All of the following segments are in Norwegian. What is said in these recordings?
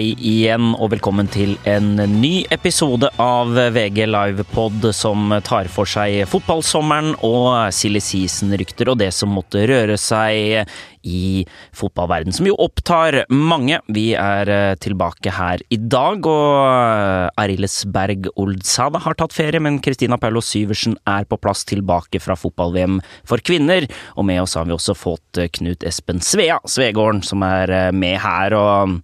Hei igjen, og velkommen til en ny episode av VG Livepod som tar for seg fotballsommeren og silly season-rykter og det som måtte røre seg i fotballverden, som jo opptar mange. Vi er eh, tilbake her i dag, og eh, Berg Oldsada har tatt ferie, men Kristina Paulo Syversen er på plass tilbake fra fotball-VM for kvinner. Og med oss har vi også fått eh, Knut Espen Svea Svegården, som er med her. og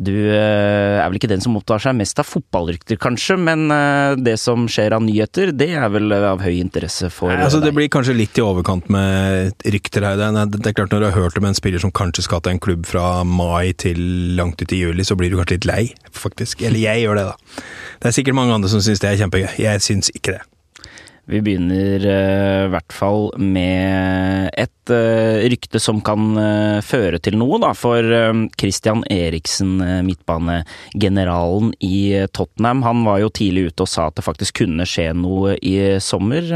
du eh, er vel ikke den som opptar seg mest av fotballrykter, kanskje, men det som skjer av nyheter, det er vel av høy interesse for Nei, altså, Det blir kanskje litt i overkant med rykter her. Er, det er klart Når du har hørt om en spiller som kanskje skal til en klubb fra mai til langt ut i juli, så blir du kanskje litt lei, faktisk. Eller jeg gjør det, da. Det er sikkert mange andre som syns det er kjempegøy. Jeg syns ikke det. Vi begynner i hvert fall med et uh, rykte som kan uh, føre til noe, da. For Christian Eriksen, midtbanegeneralen i Tottenham, han var jo tidlig ute og sa at det faktisk kunne skje noe i sommer.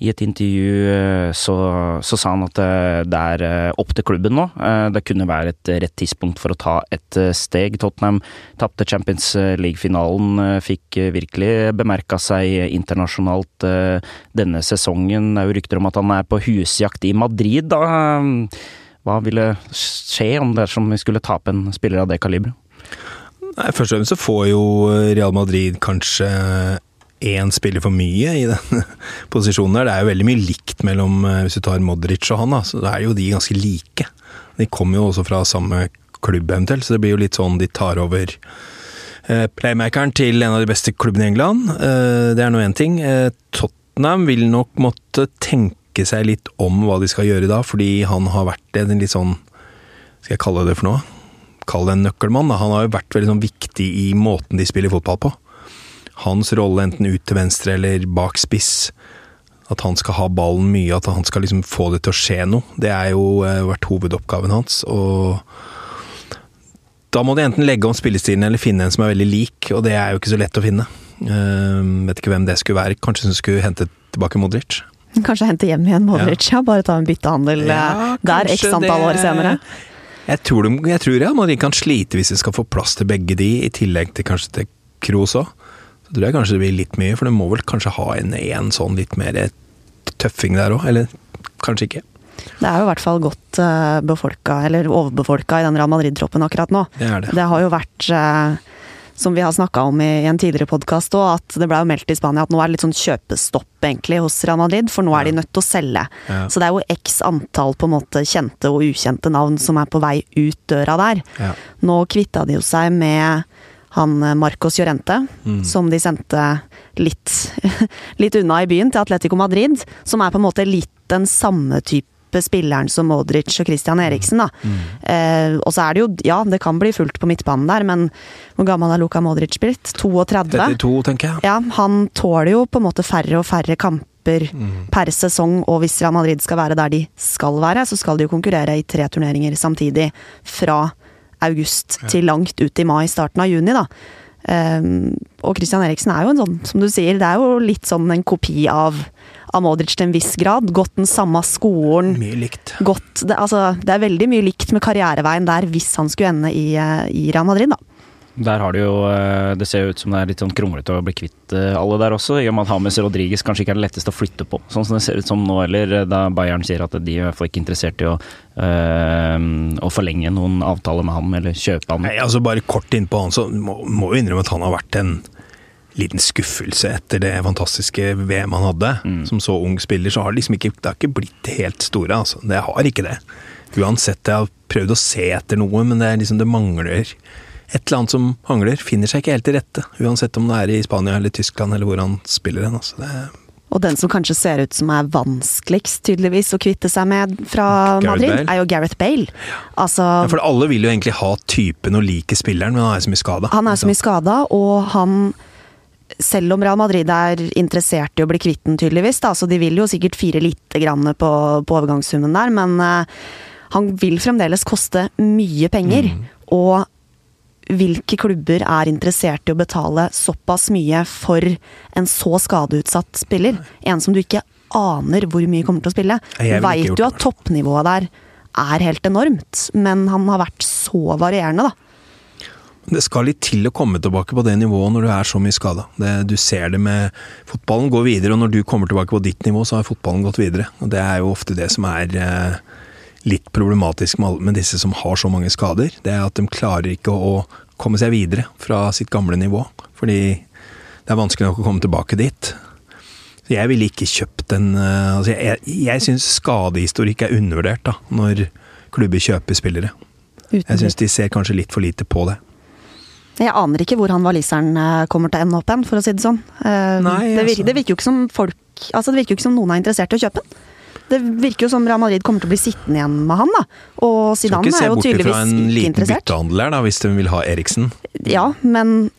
I et intervju så, så sa han at det er opp til klubben nå. Det kunne være et rett tidspunkt for å ta et steg. Tottenham tapte Champions League-finalen, fikk virkelig bemerka seg internasjonalt denne sesongen. Det er jo rykter om at han er på husjakt i Madrid da. Hva ville skje om dersom vi skulle tape en spiller av det kaliberet? Først og fremst så får jo Real Madrid kanskje én spiller for mye i den posisjonen der. Det er jo veldig mye likt mellom eh, Hvis du tar Modric og han, da, så er jo de ganske like. De kommer jo også fra samme klubb eventuelt, så det blir jo litt sånn de tar over eh, playmakeren til en av de beste klubbene i England. Eh, det er nå én ting. Tottenham vil nok måtte tenke seg litt om hva de skal gjøre da, fordi han har vært en litt sånn Skal jeg kalle det for noe? Kall det en nøkkelmann. Da. Han har jo vært veldig sånn viktig i måten de spiller fotball på. Hans rolle enten ut til venstre eller bak spiss. At han skal ha ballen mye, at han skal liksom få det til å skje noe. Det er jo eh, vært hovedoppgaven hans. og da må de enten legge om spillestilen eller finne en som er veldig lik, og det er jo ikke så lett å finne. Uh, vet ikke hvem det skulle være. Kanskje hun skulle hente tilbake Modric? Kanskje hente hjem igjen Modric, ja. bare ta en byttehandel ja, eh, der x antall år senere. Jeg tror, de, jeg tror ja, Madrid kan slite hvis de skal få plass til begge de, i tillegg til kanskje til Kroos òg. Så tror jeg kanskje det blir litt mye, for de må vel kanskje ha en, en sånn litt mer tøffing der òg, eller kanskje ikke. Det er jo i hvert fall godt uh, befolka, eller overbefolka i den Real Madrid-troppen akkurat nå. Det, det. det har jo vært uh, som vi har snakka om i, en tidligere podkast òg, at det ble jo meldt i Spania at nå er det litt sånn kjøpestopp egentlig hos Real Madrid, for nå er de nødt til å selge. Ja. Så det er jo x antall på en måte kjente og ukjente navn som er på vei ut døra der. Ja. Nå kvitta de jo seg med han eh, Marcos Llorente, mm. som de sendte litt, litt unna i byen, til Atletico Madrid. Som er på en måte litt den samme type spilleren som Modric og Christian Eriksen, da. Mm. Eh, og så er det jo, ja, det kan bli fullt på midtbanen der, men hvor gammel er Luka Modric blitt? 32? 32, tenker jeg. Ja, han tåler jo på en måte færre og færre kamper mm. per sesong, og hvis Real Madrid skal være der de skal være, så skal de jo konkurrere i tre turneringer samtidig. Fra august ja. til langt ut i mai, starten av juni, da. Um, og Christian Eriksen er jo en sånn, som du sier, det er jo litt sånn en kopi av av Modric til en viss grad. Gått den samme skolen. Mye likt. Gått, det, altså, det er veldig mye likt med karriereveien der, hvis han skulle ende i, eh, i Real Madrid, da. Der har det jo eh, Det ser jo ut som det er litt sånn kronglete å bli kvitt eh, alle der også. I og med at Hames Rodriguez kanskje ikke er det letteste å flytte på, sånn som det ser ut som nå. Eller da Bayern sier at de er i hvert fall ikke interessert i å, øh, å forlenge noen avtale med ham, eller kjøpe ham. Nei, altså Bare kort innpå han, så må, må jo innrømme at han har vært en liten skuffelse etter det fantastiske VM han hadde. Mm. Som så ung spiller, så har det liksom ikke, det har ikke blitt helt store. Altså. Det har ikke det. Uansett, jeg har prøvd å se etter noe, men det, er liksom, det mangler et eller annet som mangler. Finner seg ikke helt til rette. Uansett om det er i Spania eller Tyskland eller hvor han spiller hen. Altså. og den som kanskje ser ut som er vanskeligst, tydeligvis, å kvitte seg med fra Gareth Madrid, Bale. er jo Gareth Bale. Altså, ja, for alle vil jo egentlig ha typen og like spilleren, men han er så mye skada. Han er så mye skada, og han selv om Real Madrid er interessert i å bli kvitt den, tydeligvis, da, så de vil jo sikkert fire lite grann på, på overgangssummen der, men uh, han vil fremdeles koste mye penger. Mm. Og hvilke klubber er interessert i å betale såpass mye for en så skadeutsatt spiller? En som du ikke aner hvor mye kommer til å spille. Veit jo at toppnivået der er helt enormt, men han har vært så varierende, da. Det skal litt til å komme tilbake på det nivået når du er så mye skada. Du ser det med Fotballen går videre, og når du kommer tilbake på ditt nivå, så har fotballen gått videre. Og Det er jo ofte det som er eh, litt problematisk med, med disse som har så mange skader. Det er at de klarer ikke å komme seg videre fra sitt gamle nivå. Fordi det er vanskelig nok å komme tilbake dit. Så jeg ville ikke kjøpt en eh, altså Jeg, jeg syns skadehistorikk er undervurdert da, når klubber kjøper spillere. Uten jeg syns de ser kanskje litt for lite på det. Jeg aner ikke hvor han waliseren eh, kommer til å ende opp hen, for å si det sånn. Eh, Nei, det, virker, altså. det, virker, jo ikke som folk Altså, det virker jo ikke som noen er interessert i å kjøpe den. Det virker jo som Real Madrid kommer til å bli sittende igjen med han, da. Og Zidane er jo tydeligvis ikke interessert. Skal ikke se bort fra en liten byttehandel da, hvis de vil ha Eriksen. Ja, men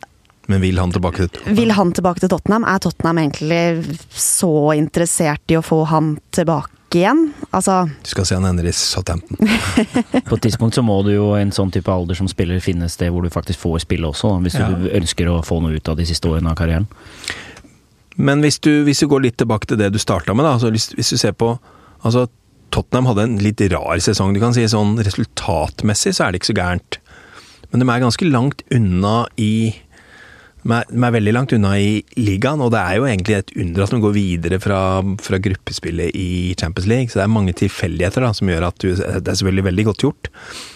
men vil han tilbake til Tottenham? Vil han tilbake til Tottenham? Er Tottenham egentlig så interessert i å få han tilbake igjen? Altså Du skal se han ender i Southampton. På et tidspunkt så må du jo en sånn type alder som spiller finne et sted hvor du faktisk får spille også, hvis ja. du ønsker å få noe ut av de siste årene av karrieren. Men hvis du, hvis du går litt tilbake til det du starta med, da. Altså hvis, hvis, du ser på altså Tottenham hadde en litt rar sesong, du kan si. Sånn resultatmessig så er det ikke så gærent. Men de er ganske langt unna i de er, veldig langt unna i ligaen, og det er jo egentlig et under at de går videre fra, fra gruppespillet i Champions League. Så det er mange tilfeldigheter da, som gjør at du Det er selvfølgelig veldig godt gjort.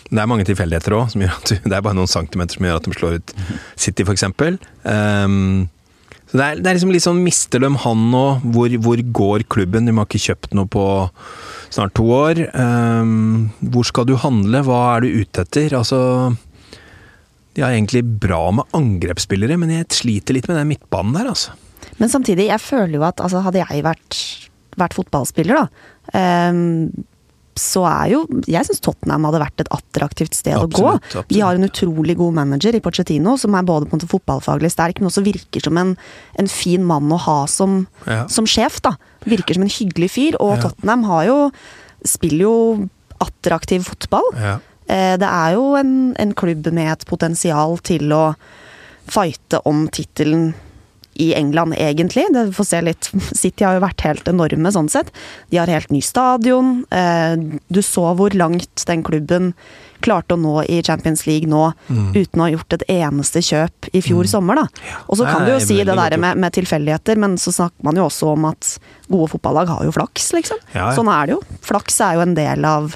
Men det er mange tilfeldigheter òg, Det er bare noen centimeter som gjør at de slår ut City, f.eks. Um, så det er, det er, liksom litt sånn Mister de han nå? Hvor, hvor, går klubben? De har ikke kjøpt noe på snart to år. Um, hvor skal du handle? Hva er du ute etter? Altså de har egentlig bra med angrepsspillere, men jeg sliter litt med den midtbanen der, altså. Men samtidig, jeg føler jo at altså, hadde jeg vært, vært fotballspiller, da um, så er jo Jeg syns Tottenham hadde vært et attraktivt sted absolutt, å gå. Absolutt. De har en utrolig god manager i Pochettino, som er både på en måte fotballfaglig sterk, men også virker som en, en fin mann å ha som, ja. som, sjef. da. Virker som en hyggelig fyr. Og ja. Tottenham har jo spiller jo attraktiv fotball. Ja. Eh, det er jo en, en klubb med et potensial til å fighte om tittelen i England, egentlig. Det får se litt City har jo vært helt enorme sånn sett. De har helt ny stadion. Eh, du så hvor langt den klubben klarte å nå i Champions League nå, mm. uten å ha gjort et eneste kjøp i fjor mm. sommer, da. Og så kan du jo si det der med, med, tilfeldigheter, men så snakker man jo også om at gode fotballag har jo flaks, liksom. Ja, ja. Sånn er det jo. Flaks er jo en del av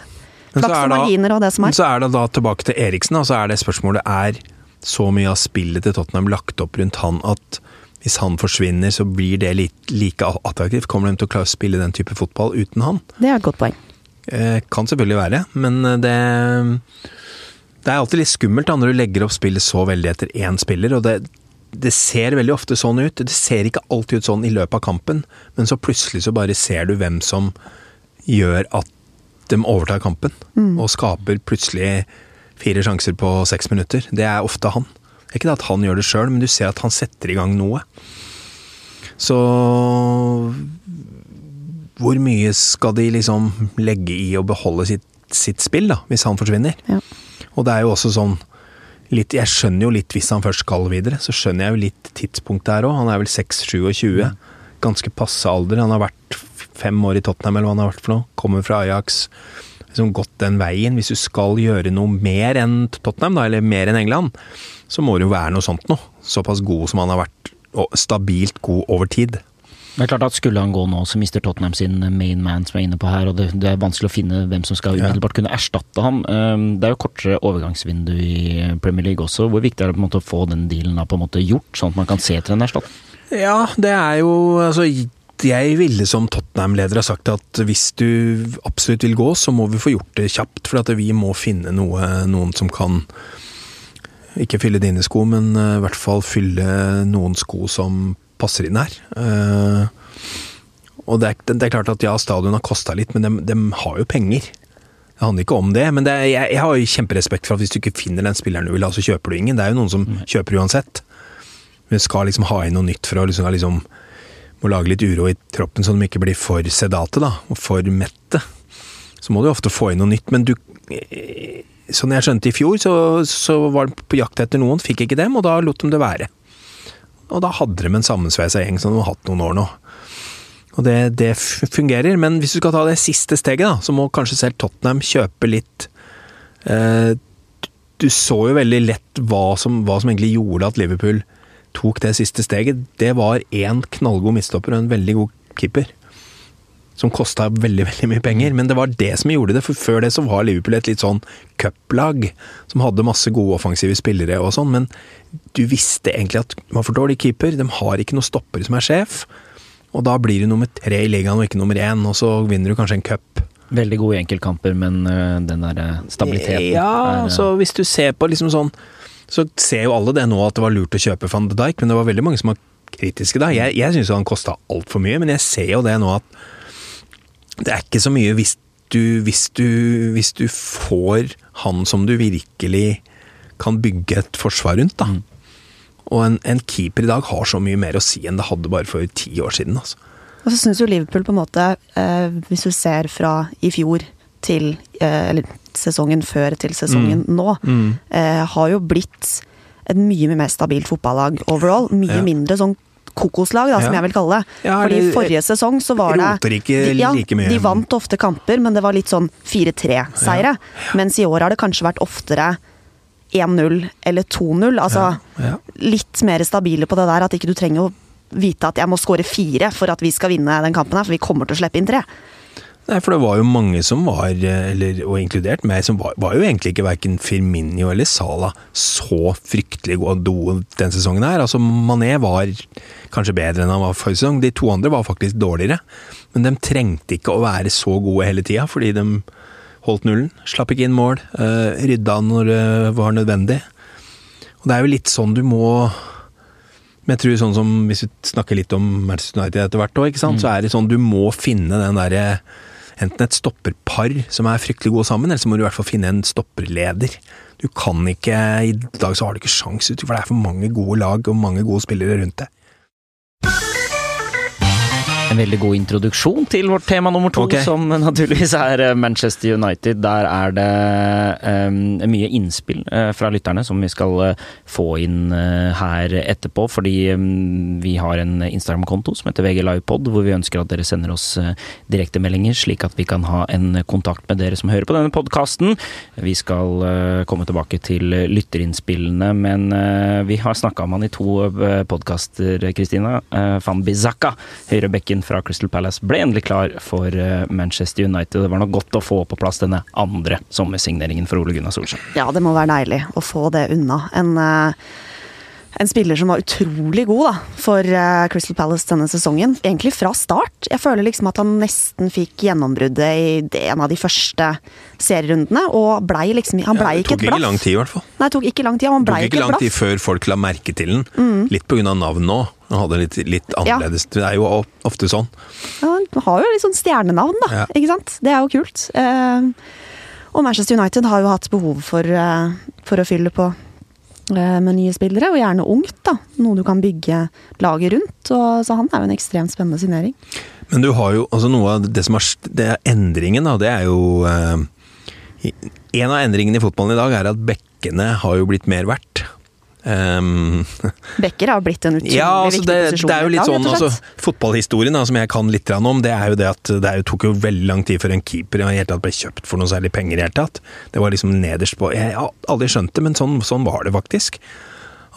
Flaks og marginer og det som er. Så er det da tilbake til Eriksen, og så er det spørsmålet er så mye av spillet til Tottenham lagt opp rundt han at hvis han forsvinner, så blir det like attraktivt. Kommer de til å klare å spille den type fotball uten han? Det er et godt poeng. Eh, kan selvfølgelig være, men eh, det Det er alltid litt skummelt da, når du legger opp spillet så veldig etter én spiller. og det, det ser veldig ofte sånn ut. Det ser ikke alltid ut sånn i løpet av kampen, men så plutselig så bare ser du hvem som gjør at de overtar kampen mm. og skaper plutselig fire sjanser på seks minutter. Det er ofte han. Det er ikke det at han gjør det sjøl, men du ser at han setter i gang noe. Så hvor mye skal de liksom legge i å beholde sitt, sitt spill, da, hvis han forsvinner? Ja. Og det er jo også sånn litt, Jeg skjønner jo litt, hvis han først skal videre, så skjønner jeg jo litt tidspunktet her òg. Han er vel 6-27. Mm. Ganske passe alder. Han har vært fem år i Tottenham, eller hva han har vært for noe. Kommer fra Ajax. Liksom gått den veien. Hvis du skal gjøre noe mer enn Tottenham, da, eller mer enn England, så må det jo være noe sånt noe. Såpass god som han har vært, og stabilt god over tid. Det er klart at Skulle han gå nå, så mister Tottenham sin main man, som er inne på her. og Det, det er vanskelig å finne hvem som skal umiddelbart kunne erstatte ham. Ehm, det er jo kortere overgangsvindu i Premier League også. Hvor viktig er det på en måte å få den dealen da på en måte gjort, sånn at man kan se til en erstatter? Ja, det er jo altså jeg ville som Tottenham-leder ha sagt at hvis du absolutt vil gå, så må vi få gjort det kjapt. For at vi må finne noe, noen som kan ikke fylle dine sko, men eh, i hvert fall fylle noen sko som passer inn her. Eh, og det er, det er klart at ja, stadion har kosta litt, men de, de, har jo penger. Det handler ikke om det, men det er, jeg, jeg, har jo kjemperespekt for at hvis du ikke finner den spilleren du vil ha, så kjøper du ingen. Det er jo noen som mm. kjøper uansett. Men skal liksom ha inn noe nytt for å liksom, liksom må lage litt uro i troppen så de ikke blir for sedate da, og for mette. Så må du ofte få inn noe nytt, men du Sånn jeg skjønte i fjor, så, så var de på jakt etter noen, fikk ikke dem, og da lot de det være. Og da hadde de en sammensveisa gjeng som de har hatt noen år nå. Og det, det, fungerer, men hvis du skal ta det siste steget, da, så må kanskje selv Tottenham kjøpe litt eh, du så jo veldig lett hva som, hva som egentlig gjorde at Liverpool tok det siste steget. Det var én knallgod midtstopper og en veldig god keeper. Som kosta veldig veldig mye penger, men det var det som gjorde det. For før det så var Liverpool et litt sånn cuplag som hadde masse gode offensive spillere og sånn, men du visste egentlig at man får dårlig keeper, de har ikke noen stopper som er sjef. Og da blir du nummer tre i ligaen og ikke nummer én, og så vinner du kanskje en cup. Veldig gode enkeltkamper, men øh, den der øh, stabiliteten Ja, er, øh, så hvis du ser på liksom sånn Så ser jo alle det nå at det var lurt å kjøpe van de Dijk, men det var veldig mange som var kritiske da. Jeg, jeg syns han kosta altfor mye, men jeg ser jo det nå at det er ikke så mye hvis du, hvis du, hvis du får han som du virkelig kan bygge et forsvar rundt, da. Mm. Og en, en keeper i dag har så mye mer å si enn det hadde bare for ti år siden. altså. Og så syns jo Liverpool på en måte, eh, hvis du ser fra i fjor til eh, Eller sesongen før til sesongen nå, eh, har jo blitt et mye mer stabilt fotballag overall. Mye Ja. mindre sånn kokoslag, da, som Ja. jeg vil kalle det. Ja, Fordi det, forrige sesong så var det Roter ikke de, ja, like mye. De vant ofte kamper, men det var litt sånn 4-3-seire. Mens i år har det kanskje vært oftere 1-0 eller 2-0. Altså Ja, ja. litt mer stabile på det der, at ikke du trenger å vite at jeg må score fire for at vi skal vinne den kampen her, for vi kommer til å slippe inn tre. Nei, for det var jo mange som var, eh, eller, og inkludert meg, som var, var jo egentlig ikke verken Firminio eller Sala så fryktelig gode den sesongen her. Altså Mané var kanskje bedre enn han var forrige sesong. De to andre var faktisk dårligere. Men de trengte ikke å være så gode hele tida, fordi de holdt nullen. Slapp ikke inn mål. eh, rydda når det var nødvendig. Og det er jo litt sånn du må men jeg tror sånn som Hvis vi snakker litt om Manchester United etter hvert òg, så er det sånn du må finne den derre Enten et stopperpar som er fryktelig gode sammen, eller så må du i hvert fall finne en stopperleder. Du kan ikke I dag så har du ikke sjans, for det er for mange gode lag og mange gode spillere rundt deg. En veldig god introduksjon til vårt tema nummer to, okay. som naturligvis er eh, Manchester United. Der er det um, mye innspill uh, fra lytterne som vi skal uh, få inn uh, her etterpå. Fordi um, vi har en Instagram-konto som heter VG Livepod, hvor vi ønsker at dere sender oss direktemeldinger, slik at vi kan ha en kontakt med dere som hører på denne podkasten. Vi skal komme tilbake til lytterinnspillene, men vi har snakka om han i to podkaster, Kristina. Van Bizaka, høyrebekken fra Crystal Palace, ble endelig klar for eh, Manchester United. Det var nok godt å få på plass denne andre sommersigneringen for Ole Gunnar Solskjær. Ja, det må være deilig å få det unna. En, eh, en spiller som var utrolig god da, for eh, Crystal Palace denne sesongen. Egentlig fra start. Jeg føler liksom at han nesten fikk gjennombruddet i en av de første serierundene, og blei liksom Han blei Ja, det ikke tok et ikke lang tid, i hvert fall. Nei, det tok ikke lang tid. Han Det blei tok ikke ikke lang tid før folk la merke til den. Mm. Litt på grunn av navnet òg. Han hadde litt, litt annerledes Det er jo ofte sånn. Ja, Han har jo litt sånn stjernenavn, da. Ja. Ikke sant? Det er jo kult. Eh, og Manchester United har jo hatt behov for, eh, for å fylle på med nye spillere, og gjerne ungt. da. Noe du kan bygge laget rundt. Og, så han er jo en ekstremt spennende signering. Men du har jo altså noe av det som er, det er endringen, da, det er jo eh, En av endringene i fotballen i dag er at bekkene har jo blitt mer verdt. Um, Becker har blitt en utrolig ja, altså viktig det, posisjon. det er jo litt sånn altså. Fotballhistorien da, som jeg kan litt om, det er jo det at det jo, tok jo veldig lang tid før en keeper i tatt ble kjøpt for noe særlig penger. i hele tatt. Det var liksom nederst på Jeg har aldri skjønt det, men sånn, sånn var det faktisk.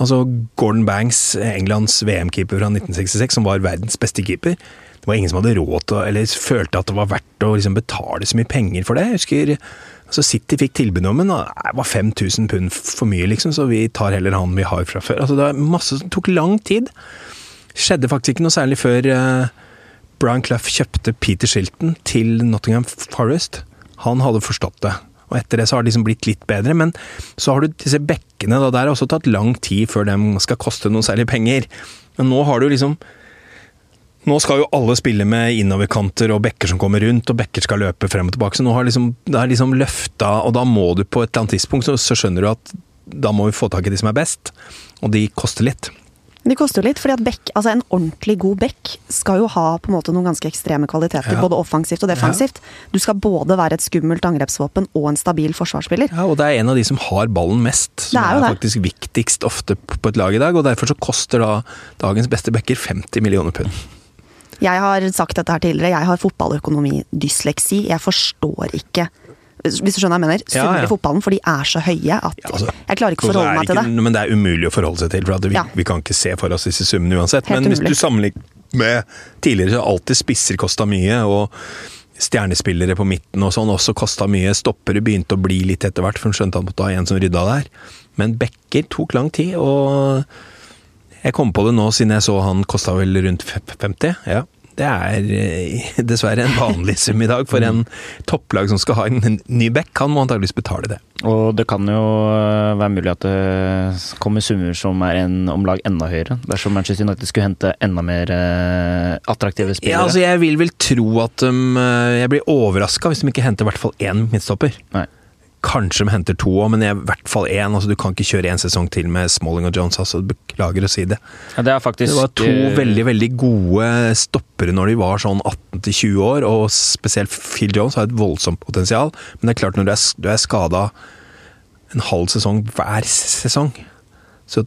Altså Gordon Banks, Englands VM-keeper fra 1966, som var verdens beste keeper. Det var ingen som hadde råd til eller følte at det var verdt å liksom betale så mye penger for det. Jeg husker altså City fikk tilbud om en, og det var 5000 pund for mye, liksom, så vi tar heller han vi har fra før. Altså Det var masse som tok lang tid. Skjedde faktisk ikke noe særlig før eh, Brian Clough kjøpte Peter Shilton til Nottingham Forest. Han hadde forstått det. Og etter det så har det liksom blitt litt bedre, men så har du disse bekkene, da. Der har også tatt lang tid før de skal koste noe særlig penger. Men nå har du liksom Nå skal jo alle spille med innoverkanter og bekker som kommer rundt, og bekker skal løpe frem og tilbake. Så nå har liksom, det er liksom løfta, og da må du på et eller annet tidspunkt, så, så skjønner du at da må vi få tak i de som er best, og de koster litt. De koster jo litt, fordi at bekk, altså en ordentlig god bekk skal jo ha på en måte noen ganske ekstreme kvaliteter, Ja. både offensivt og defensivt. Du skal både være et skummelt angrepsvåpen og en stabil forsvarsspiller. Ja, og det er en av de som har ballen mest, som Det er er, faktisk det. viktigst ofte på et lag i dag, og derfor så koster da dagens beste bekker 50 millioner pund. Jeg har sagt dette her tidligere, jeg har fotballøkonomidysleksi. Jeg forstår ikke Hvis du skjønner hva jeg mener? Summer Ja, ja. i fotballen, for de er så høye at Ja, altså, jeg klarer ikke å forholde meg til det. Men det er umulig å forholde seg til, for vi, Ja. vi kan ikke se for oss disse summene uansett. Helt men hvis du sammenligner med tidligere, så alltid spisser kosta mye, og stjernespillere på midten og sånn også kosta mye. Stoppere begynte å bli litt etter hvert, for hun skjønte han måtte ha en som rydda der. Men backer tok lang tid, og jeg kom på det nå siden jeg så han kosta vel rundt 50. Ja. Det er eh, dessverre en vanlig sum i dag for en topplag som skal ha en ny back. Han må antakeligvis betale det. Og det kan jo øh, være mulig at det kommer summer som er en, om lag enda høyere, dersom Manchester United skulle hente enda mer øh, attraktive spillere. Ja, altså Jeg vil vel tro at de eh, Jeg blir overraska hvis de ikke henter i hvert fall én midtstopper. Nei. Kanskje de henter to òg, men i hvert fall én. Altså, du kan ikke kjøre én sesong til med Smalling og Jones. Altså, Beklager å si det. Ja, det faktisk Det var to uh... veldig veldig gode stoppere når de var sånn 18-20 år, og spesielt Phil Jones har et voldsomt potensial. Men det er klart, når du er, du er skada en halv sesong hver sesong, så,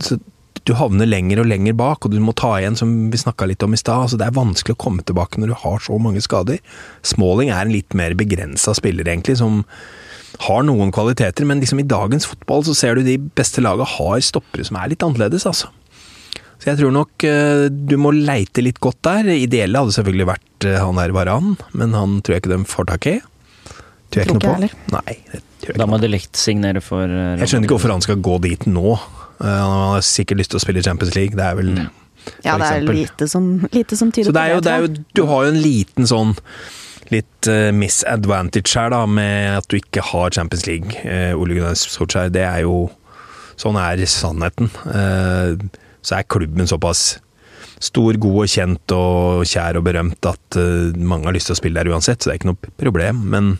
så du havner lenger og lenger bak, og du må ta igjen, som vi snakka litt om i stad. Altså, det er vanskelig å komme tilbake når du har så mange skader. Smalling er en litt mer begrensa spiller, egentlig, som har noen kvaliteter, men liksom i dagens fotball så ser du de beste laga har stoppere som er litt annerledes, altså. Så jeg tror nok eh, du må leite litt godt der. Ideelle hadde selvfølgelig vært eh, han der Varan, men han tror jeg ikke de får tak i. Tror jeg Tror ikke noe på. Nei, det tror jeg Da ikke må på. de likt signere for øh, Jeg skjønner ikke hvorfor han skal gå dit nå. Han har sikkert lyst til å spille Champions League, det er vel Mm. Ja, det er lite som, lite som tyder Så det er jo, på det det. er jo, du har jo en liten sånn litt eh, misadvantage her, da, med at du ikke har Champions League. Uh, Ole Gunnar Solskjær, det er jo Sånn er sannheten. Eh, så er klubben såpass stor, god og kjent og kjær og berømt at eh, mange har lyst til å spille der uansett, så det er ikke noe problem. Men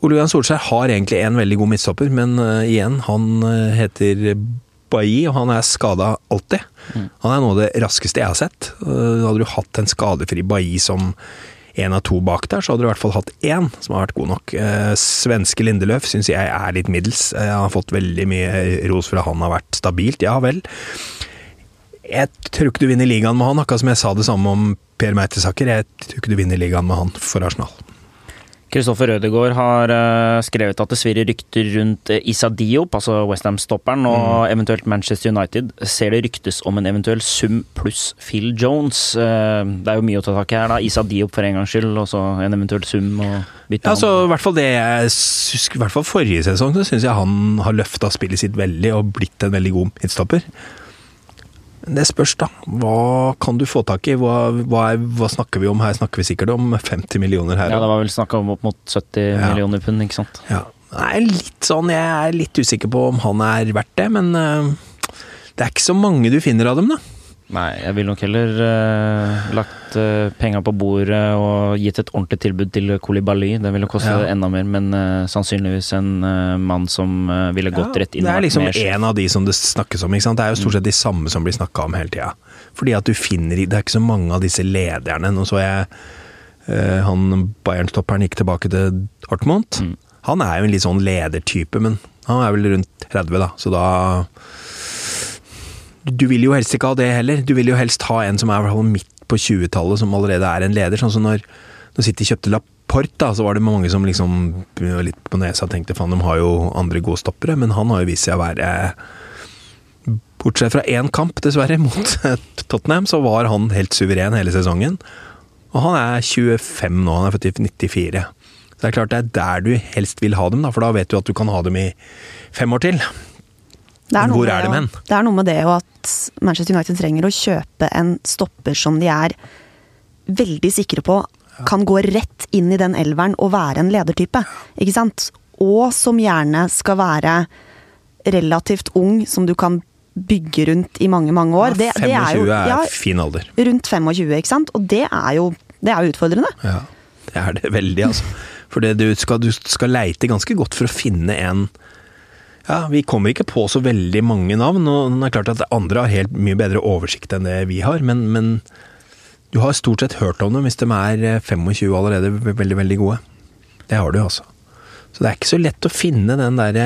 Ole Gunnar Solskjær har egentlig en veldig god midtstopper, men eh, igjen, han eh, heter Bailly, og han er skada alltid. Han er noe av det raskeste jeg har sett. Eh, hadde du hatt en skadefri Bailly som en av to bak der, så hadde du i hvert fall hatt én som har vært god nok. Eh, svenske Lindeløf syns jeg er litt middels. Jeg har fått veldig mye ros for at han har vært stabilt, ja vel. Jeg tror ikke du vinner ligaen med han, akkurat som jeg sa det samme om Per Meitesaker. Jeg tror ikke du vinner ligaen med han for Arsenal. Kristoffer Rødegård har øh, skrevet at det svirrer rykter rundt øh, Issa Diop, altså Westham-stopperen, og eventuelt Manchester United. Ser det ryktes om en eventuell sum pluss Phil Jones? Eh, det er jo mye å ta tak i her, da. Issa Diop for en gangs skyld, og så en eventuell sum og bytte Ja, altså, i hvert fall det jeg husker, i hvert fall forrige sesong, så syns jeg han har løfta spillet sitt veldig og blitt en veldig god midtstopper. Det spørs, da. Hva kan du få tak i? Hva, hva, er, hva snakker vi om? Her snakker vi sikkert om 50 millioner her. Ja, det var vel snakk om opp mot 70 Ja. millioner pund, ikke sant. Ja. Nei, litt sånn, Jeg er litt usikker på om han er verdt det, men uh, det er ikke så mange du finner av dem, da. Nei, jeg ville nok heller uh, lagt uh, penga på bordet og gitt et ordentlig tilbud til Kolibali. Det ville koste Ja. enda mer, men uh, sannsynligvis en uh, mann som ville gått rett inn det er liksom en av de som det snakkes om. ikke sant? Det er jo stort sett de samme som blir snakka om hele tida. Fordi at du finner Det er ikke så mange av disse lederne. Nå så jeg han Bayern-stopperen gikk tilbake til Dortmund. Mm. Han er jo en litt sånn ledertype, men han er vel rundt 30, da, så da Du vil jo helst ikke ha det heller. Du vil jo helst ha en som er midt på 20-tallet, som allerede er en leder. Sånn som når, når City kjøpte Laporte, da, så var det mange som liksom litt på nesa tenkte faen, de har jo andre gode stoppere, men han har jo vist seg å være Bortsett fra én kamp, dessverre, mot Tottenham, så var han helt suveren hele sesongen. Og han er 25 nå, han er født i 94. Så det er klart det er der du helst vil ha dem, da, for da vet du at du kan ha dem i fem år til. Det er Hvor er det med hen? Det er noe med det og at Manchester United trenger å kjøpe en stopper som de er veldig sikre på kan gå rett inn i den elveren og være en ledertype. Ikke sant? Og som gjerne skal være relativt ung, som du kan bygge rundt i mange, mange år. Det, det 25 er jo er fin alder. rundt 25, ikke sant? Og det er jo, det er jo utfordrende. Ja, det er det veldig, altså. For du, skal, du skal leite ganske godt for å finne en Ja, vi kommer ikke på så veldig mange navn, og det er klart at andre har helt mye bedre oversikt enn det vi har, men, men du har stort sett hørt om dem hvis de er eh, 25 allerede veldig, veldig gode. Det har du, altså. Så det er ikke så lett å finne den derre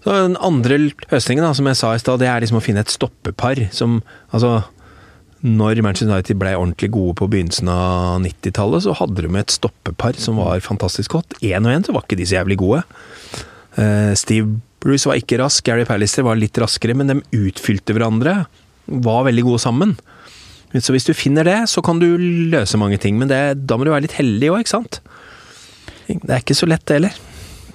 så Den andre løsningen, da, som jeg sa i stad, det er liksom å finne et stoppepar som Altså når Manchester United ble ordentlig gode på begynnelsen av 90-tallet, så hadde de et stoppepar som var fantastisk godt. Én og én så var ikke de så jævlig gode. Eh, Steve Bruce var ikke rask, Gary Pallister var litt raskere, men de utfylte hverandre. Var veldig gode sammen. Så hvis du finner det, så kan du løse mange ting, men det, da må du være litt heldig òg, ikke sant? Det er ikke så lett, det heller.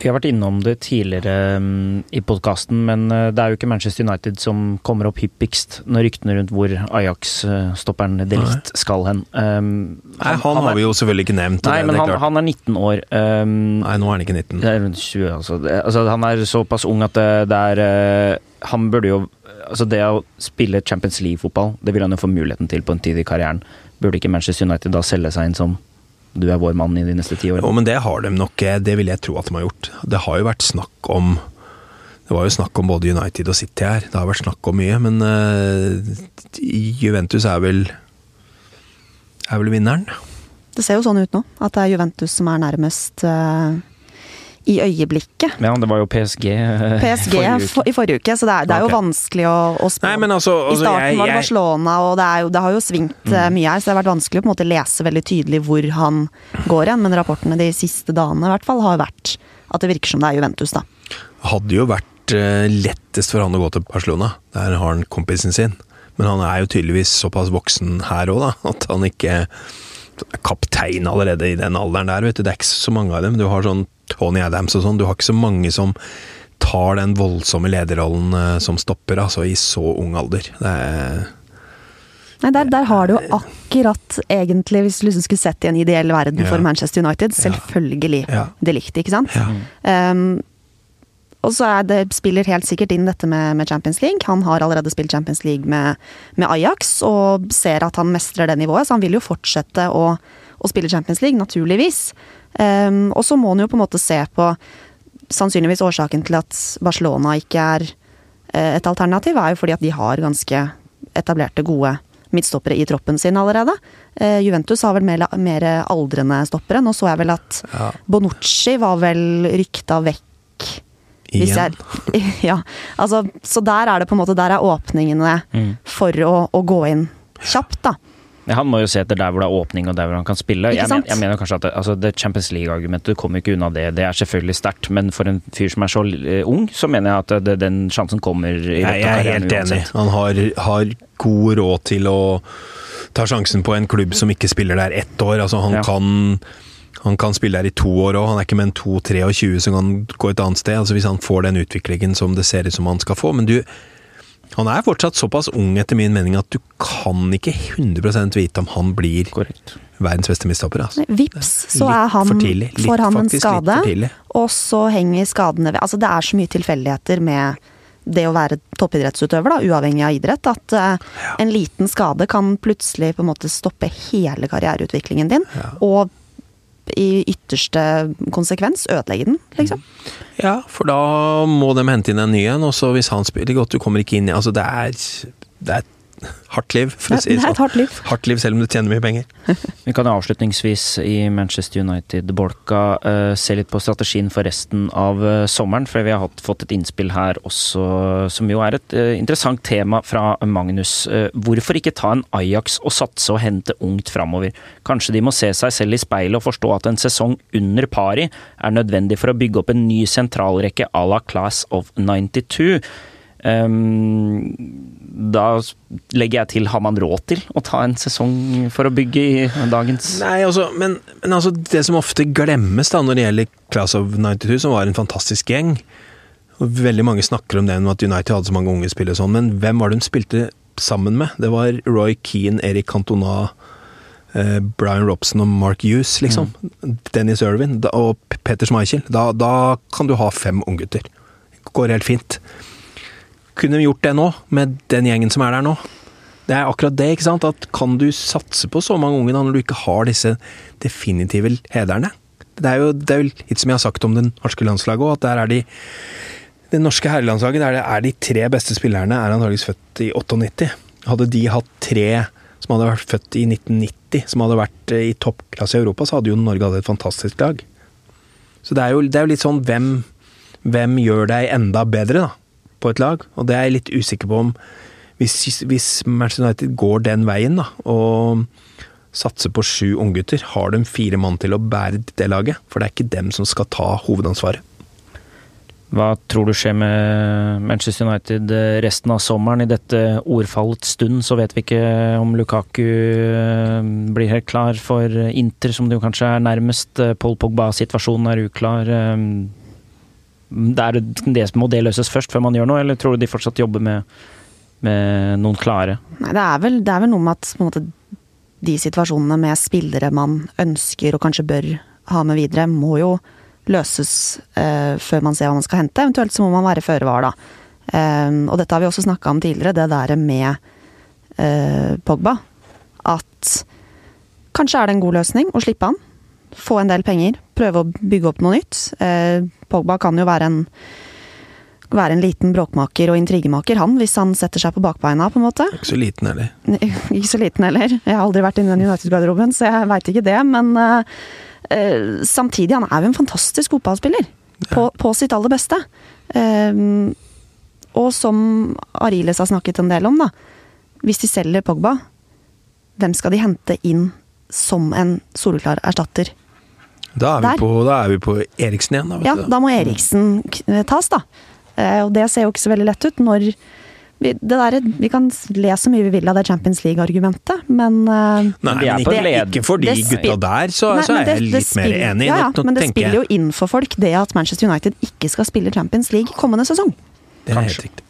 Vi har vært innom det tidligere um, i podkasten, men uh, det er jo ikke Manchester United som kommer opp hyppigst når ryktene rundt hvor Ajax-stopperen Delict skal hen. Um, nei, han, han, har vi jo selvfølgelig ikke nevnt. Nei, det, men det er han, han, er 19 år. Um, nei, nå er han ikke 19. Det er rundt 20, altså. Det, altså. Han er såpass ung at det, det er uh, Han burde jo Altså, det å spille Champions League-fotball, det vil han jo få muligheten til på en tid i karrieren. Burde ikke Manchester United da selge seg inn som du er vår mann i de neste ti årene. Jo, men det har de nok. Eh, det vil jeg tro at de har gjort. Det har jo vært snakk om Det var jo snakk om både United og City her. Det har vært snakk om mye, men uh, Juventus er vel er vel vinneren. Det ser jo sånn ut nå, at det er Juventus som er nærmest uh i øyeblikket. Ja, det var jo PSG, PSG forrige for, i forrige uke, så det er, det er okay. jo vanskelig å, å spå. Altså, altså, I starten jeg, var det Barcelona, og det, jo, det har jo svingt mm. mye her, så det har vært vanskelig å på en måte lese veldig tydelig hvor han går hen. Men rapportene de siste dagene i hvert fall har vært at det virker som det er Juventus, da. Hadde jo vært uh, lettest for han å gå til Barcelona. Der har han kompisen sin. Men han er jo tydeligvis såpass voksen her òg, da, at han ikke er kaptein allerede i den alderen der, vet du. Det er ikke så mange av dem. Du har sånn Tony Adams og sånn. Du har ikke så mange som tar den voldsomme lederrollen uh, som stopper, altså i så ung alder. Det er Nei, der, der, har du jo akkurat, egentlig, hvis du liksom skulle sett i en ideell verden ja. for Manchester United, selvfølgelig ja. det likte, ikke sant? Ja. Um, og så er det, spiller helt sikkert inn dette med, med, Champions League. Han har allerede spilt Champions League med, med, Ajax, og ser at han mestrer det nivået, så han vil jo fortsette å, å spille Champions League, naturligvis. Um, og så må en jo på en måte se på Sannsynligvis årsaken til at Barcelona ikke er uh, et alternativ, er jo fordi at de har ganske etablerte, gode midtstoppere i troppen sin allerede. Uh, Juventus har vel mer, mer, aldrende stoppere. Nå så jeg vel at ja. Bonucci var vel rykta vekk Igjen? Jeg, ja, altså, så der er det på en måte Der er åpningene mm. for å, å, gå inn kjapt, da. Han må jo se etter der hvor det er åpning og der hvor han kan spille. Jeg, men, jeg, mener kanskje at det, altså det Champions League-argumentet kommer ikke unna det. Det er selvfølgelig sterkt, men for en fyr som er så uh, ung, så mener jeg at det, den sjansen kommer i Nei. Jeg er helt enig. Han har, har, god råd til å ta sjansen på en klubb som ikke spiller der ett år. Altså han ja. kan han kan spille her i to år òg, han er ikke med en 2-23 som kan gå et annet sted. altså Hvis han får den utviklingen som det ser ut som han skal få. Men du, han er fortsatt såpass ung etter min mening at du kan ikke 100 vite om han blir Korrekt. verdens beste midtstopper. Altså. Vips, så er han, for tidlig. Litt, får han en skade, og så henger skadene ved Altså det er så mye tilfeldigheter med det å være toppidrettsutøver, da, uavhengig av idrett, at uh, ja. en liten skade kan plutselig på en måte stoppe hele karriereutviklingen din. Ja. Og i ytterste konsekvens ødelegge den, liksom. Ja, for da må de hente inn en ny en, og så hvis han spiller godt, du kommer ikke inn i Altså, det er, det er hardt liv, for å si det sånn. Hardt liv. hardt liv selv om du tjener mye penger. Vi kan avslutningsvis i Manchester United-bolka uh, se litt på strategien for resten av uh, sommeren. For vi har hatt, fått et innspill her også, som jo er et uh, interessant tema fra Magnus. hvorfor ikke ta en Ajax og satse og hente ungt framover? Kanskje de må se seg selv i speilet og forstå at en sesong under pari er nødvendig for å bygge opp en ny sentralrekke à la Class of 92. Um, da legger jeg til har man råd til å ta en sesong for å bygge i dagens Nei, altså, men, men altså, det som ofte glemmes da når det gjelder Class of 92, som var en fantastisk gjeng og Veldig mange snakker om det at United hadde så mange unge spillere, sånn, men hvem var det de spilte sammen med? Det var Roy Keane, Erik Cantona, eh, Brian Robson og Mark Hughes, liksom. Mm. Dennis Irvin og Peter Schmeichel. Da, da kan du ha fem unggutter. Går helt fint. Kunne vi gjort det nå, med den gjengen som er der nå? Det er akkurat det, ikke sant. At kan du satse på så mange unge da, når du ikke har disse definitive hederne? Det er jo, det er litt som jeg har sagt om det norske landslaget òg, at der er de Det norske herrelandslaget, der er de tre beste spillerne er antakeligvis født i 98. Hadde de hatt tre som hadde vært født i 1990, som hadde vært i toppklasse i Europa, så hadde jo Norge hatt et fantastisk lag. Så det er jo, det er jo litt sånn hvem, hvem gjør deg enda bedre, da? På et lag, og det er jeg litt usikker på om hvis, hvis Manchester United går den veien, da, og satser på sju unggutter, har de fire mann til å bære det laget. For det er ikke dem som skal ta hovedansvaret. Hva tror du skjer med Manchester United eh, resten av sommeren? I dette ordfallets stund så vet vi ikke om Lukaku eh, blir helt klar for Inter, som det jo kanskje er nærmest. Pol Paul Pogba-situasjonen er uklar. Det er det, må det løses først før man gjør noe, eller tror du de fortsatt jobber med, med noen klare? Nei, det er vel, det er vel noe med at måte, de situasjonene med spillere man ønsker og kanskje bør ha med videre, må jo løses eh, før man ser hva man skal hente. Eventuelt så må man være føre var, da. Eh, og dette har vi også snakka om tidligere, det der med eh, Pogba. At kanskje er det en god løsning å slippe han. Få en del penger, prøve å bygge opp noe nytt. Eh, Pogba kan jo være en være en liten bråkmaker og intrigemaker, han, hvis han setter seg på bakbeina, på en måte. Ikke så liten heller. Ikke så liten heller. Jeg har aldri vært inne i den United-garderoben, så jeg veit ikke det. Men uh, uh, samtidig, han er jo en fantastisk fotballspiller. Ja. På, på, sitt aller beste. Uh, og som Ariles har snakket en del om, da. Hvis de selger Pogba, hvem skal de hente inn som en soleklar erstatter? Da er, vi på, da er vi på Eriksen igjen, da. ja, da må Eriksen tas, da. Eh, og det ser jo ikke så veldig lett ut når vi, der, vi kan le så mye vi vil av det Champions League-argumentet, men uh, Nei, men ikke, ikke for de gutta der, så, nei, så er jeg litt spiller, mer enig. Ja, ja, men det spiller jo inn for folk det at Manchester United ikke skal spille Champions League kommende sesong. Det er helt riktig.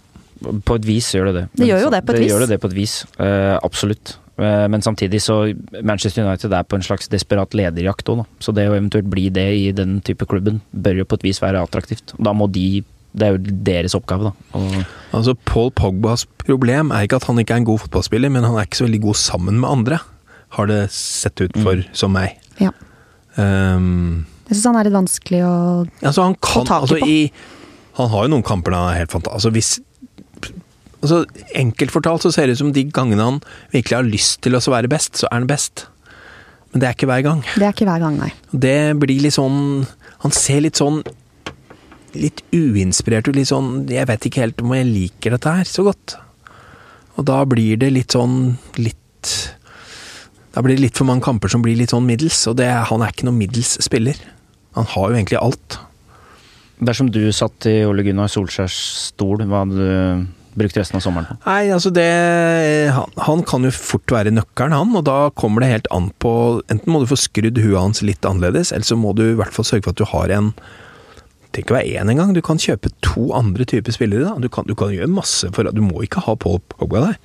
På et vis gjør det det. Det gjør jo det på et vis. det. Gjør det, det på et vis. Uh, absolutt. Uh, men samtidig så Manchester United er på en slags desperat lederjakt òg, Så det å eventuelt bli det i den type klubben bør jo på et vis være attraktivt. Da må de det er jo deres oppgave, da. Og altså, Paul Pogbas problem er ikke at han ikke er en god fotballspiller, men han er ikke så veldig god sammen med andre, har det sett ut for mm. som meg. Ja. Um, jeg syns han er litt vanskelig å altså, han kan, få tak altså, i. Han har jo noen kamper der han er helt fantastisk. Altså, hvis altså, Enkelt fortalt så ser det ut som de gangene han virkelig har lyst til å være best, så er han best. Men det er ikke hver gang. Det er ikke hver gang, nei. Det blir litt sånn Han ser litt sånn litt uinspirert og litt sånn Jeg vet ikke helt om jeg liker dette her så godt. Og da blir det litt sånn litt Da blir det litt for mange kamper som blir litt sånn middels, og det, han er ikke noen middels spiller. Han har jo egentlig alt. Dersom du satt i Ole Gunnar Solskjærs stol, hva hadde du brukt resten av sommeren på? Nei, altså det han, han, kan jo fort være nøkkelen, han, og da kommer det helt an på Enten må du få skrudd huet hans litt annerledes, eller så må du i hvert fall sørge for at du har en trenger ikke være én engang. Du kan kjøpe to andre typer spillere. da. Du kan, du kan gjøre masse for Du må ikke ha Paul Pogba der.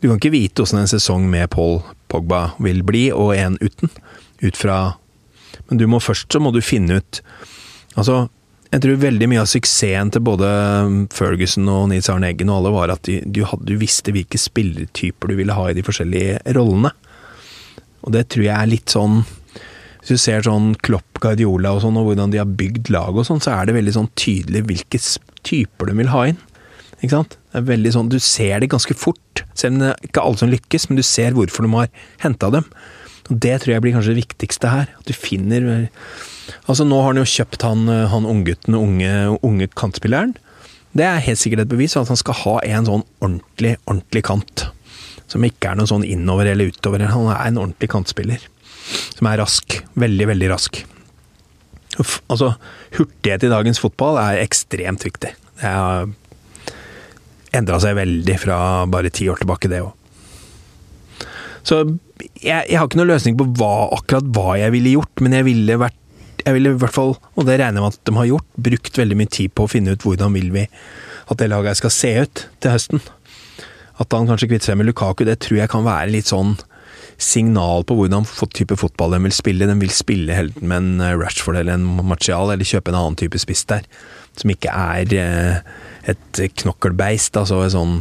Du kan ikke vite hvordan en sesong med Paul Pogba vil bli, og en uten. Ut fra Men du må først så må du finne ut Altså, jeg tror veldig mye av suksessen til både Ferguson og Nils Arne Eggen og alle var at du, hadde, du visste hvilke spillertyper du ville ha i de forskjellige rollene. Og det tror jeg er litt sånn hvis du ser sånn Klopp, Guardiola og sånn, og hvordan de har bygd lag og sånn, så er det veldig sånn tydelig hvilke typer de vil ha inn. Ikke sant? Det er veldig sånn, Du ser det ganske fort, selv om det er ikke alle som lykkes, men du ser hvorfor de har henta dem. Og Det tror jeg blir kanskje det viktigste her. At du finner Altså Nå har han jo kjøpt han, han unggutten, unge, unge kantspilleren. Det er helt sikkert et bevis at han skal ha en sånn ordentlig, ordentlig kant. Som ikke er noe sånn innover eller utover. Han er en ordentlig kantspiller som er rask. Veldig, veldig rask. Uff, Altså, hurtighet i dagens fotball er ekstremt viktig. Det har endra seg veldig fra bare ti år tilbake, det òg. Så jeg, jeg, har ikke noen løsning på hva, akkurat hva jeg ville gjort, men jeg ville vært jeg ville i hvert fall, og det regner jeg med at de har gjort, brukt veldig mye tid på å finne ut hvordan vil vi at det laget skal se ut til høsten. At han kanskje kvitter seg med Lukaku, det tror jeg kan være litt sånn signal på hvordan type fotball de vil spille. De vil spille helten med en eh, Rashford eller en Martial, eller kjøpe en annen type spiss der. Som ikke er eh, et knokkelbeist, altså en sånn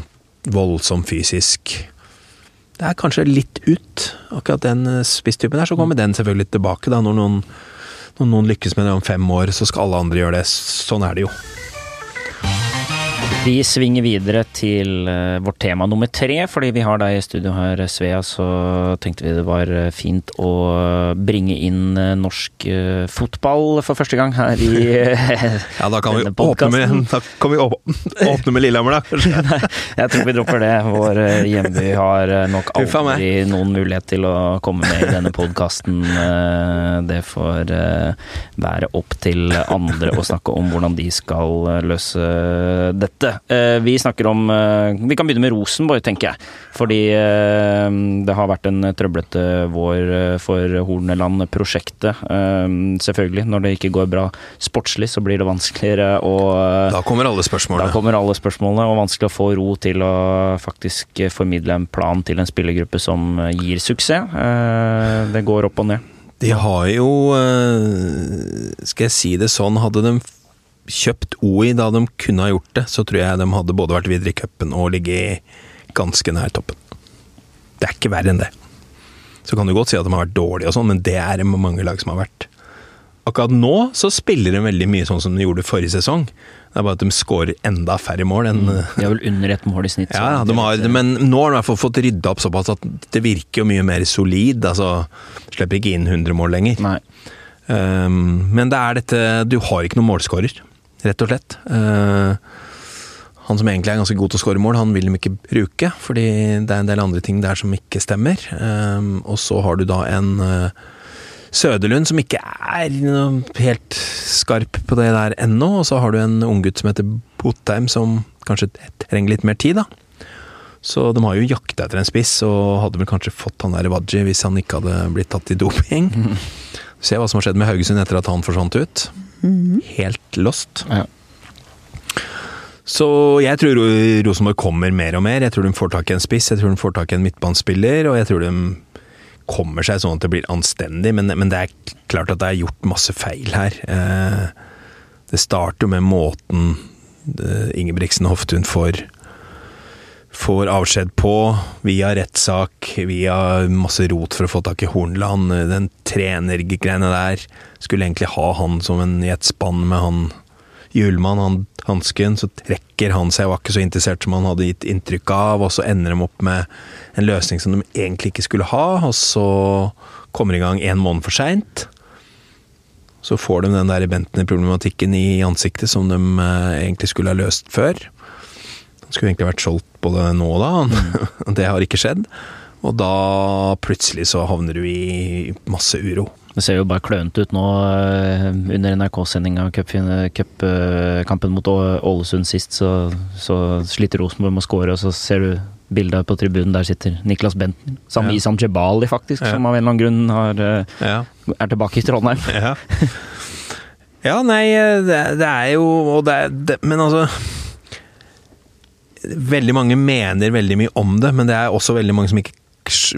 voldsom fysisk Det er kanskje litt ut, akkurat den eh, spisstypen der. Så kommer den selvfølgelig tilbake, da, når noen, når noen lykkes med det om fem år, så skal alle andre gjøre det. Sånn er det jo. Vi svinger videre til uh, vårt tema nummer tre. Fordi vi har deg i studio her, Svea, så tenkte vi det var eh, fint å bringe inn uh, norsk fotball for første gang her i Ja, da kan vi åpne med, vi åpne med Lillehammer, da. Nei, jeg tror vi dropper det. Vår hjemby har nok aldri noen mulighet til å komme med i denne podkasten. det får være opp til andre å snakke om hvordan de skal løse dette. Eh, vi snakker om eh, Vi kan begynne med Rosenborg, tenker jeg. Fordi eh, det har vært en trøblete vår for Horneland-prosjektet. Selvfølgelig. Når det ikke går bra sportslig, så blir det vanskeligere å Da kommer alle spørsmålene. Da kommer alle spørsmålene, og vanskelig å få ro til å faktisk formidle en plan til en spillergruppe som gir suksess. Det går opp og ned. De har jo Skal jeg si det sånn, hadde de kjøpt OI da de kunne ha gjort det, så tror jeg de hadde både vært videre i cupen og ligget ganske nær toppen. Det er ikke verre enn det. Så kan du godt si at de har vært dårlige og sånn, men det er det mange lag som har vært. Akkurat nå så spiller de veldig mye sånn som de gjorde forrige sesong. Det er bare at de skårer enda færre mål enn mm, De har vel under ett mål i snitt. Ja, de har, men nå har de i hvert fall fått rydda opp såpass at det virker jo mye mer solid. Altså, slipper ikke inn 100 mål lenger. Nei. Um, men det er dette Du har ikke noen målskårer rett og slett. Uh, han som egentlig er ganske god til å skåre mål, han vil de ikke bruke, fordi det er en del andre ting der som ikke stemmer. Um, og så har du da en uh, Søderlund som ikke er helt skarp på det der ennå, og så har du en unggutt som heter Botheim, som kanskje trenger litt mer tid, da. Så de har jo jakta etter en spiss, og hadde vel kanskje fått han der Waji hvis han ikke hadde blitt tatt i doping. Se hva som har skjedd med Haugesund etter at han forsvant ut. Mm. Helt lost. Ja. Så jeg tror Rosenborg kommer mer og mer. Jeg tror de får tak i en spiss, jeg tror de får tak i en midtbanespiller, og jeg tror de kommer seg sånn at det blir anstendig, men, men det er klart at det er gjort masse feil her. Eh, det starter jo med måten Ingebrigtsen og Hoftun får får avskjed på, via rettssak, via masse rot for å få tak i Hornland. Den trenergreiene der. Skulle egentlig ha han som en i et spann med han Hjulmann, han hansken. Så trekker han seg, var ikke så interessert som han hadde gitt inntrykk av, og så ender de opp med en løsning som de egentlig ikke skulle ha, og så kommer de i gang en måned for seint. Så får de den der Bentner-problematikken i ansiktet som de eh, egentlig skulle ha løst før. Skulle egentlig vært solgt både nå og da. Mm. det har ikke skjedd. Og da plutselig så havner du i masse uro. Det ser jo bare klønete ut nå eh, under NRK-sendinga av cupkampen mot Ålesund sist. Så, så sliter Rosenborg med å score, og så ser du bildet på tribunen. Der sitter Niklas Benten. Samme ja. Isan Jebali, faktisk, ja. som av en eller annen grunn har, eh, ja. er tilbake i Trondheim. Ja, ja nei, det, det, er jo det, det, Men altså veldig mange mener veldig mye om det, men det er også veldig mange som ikke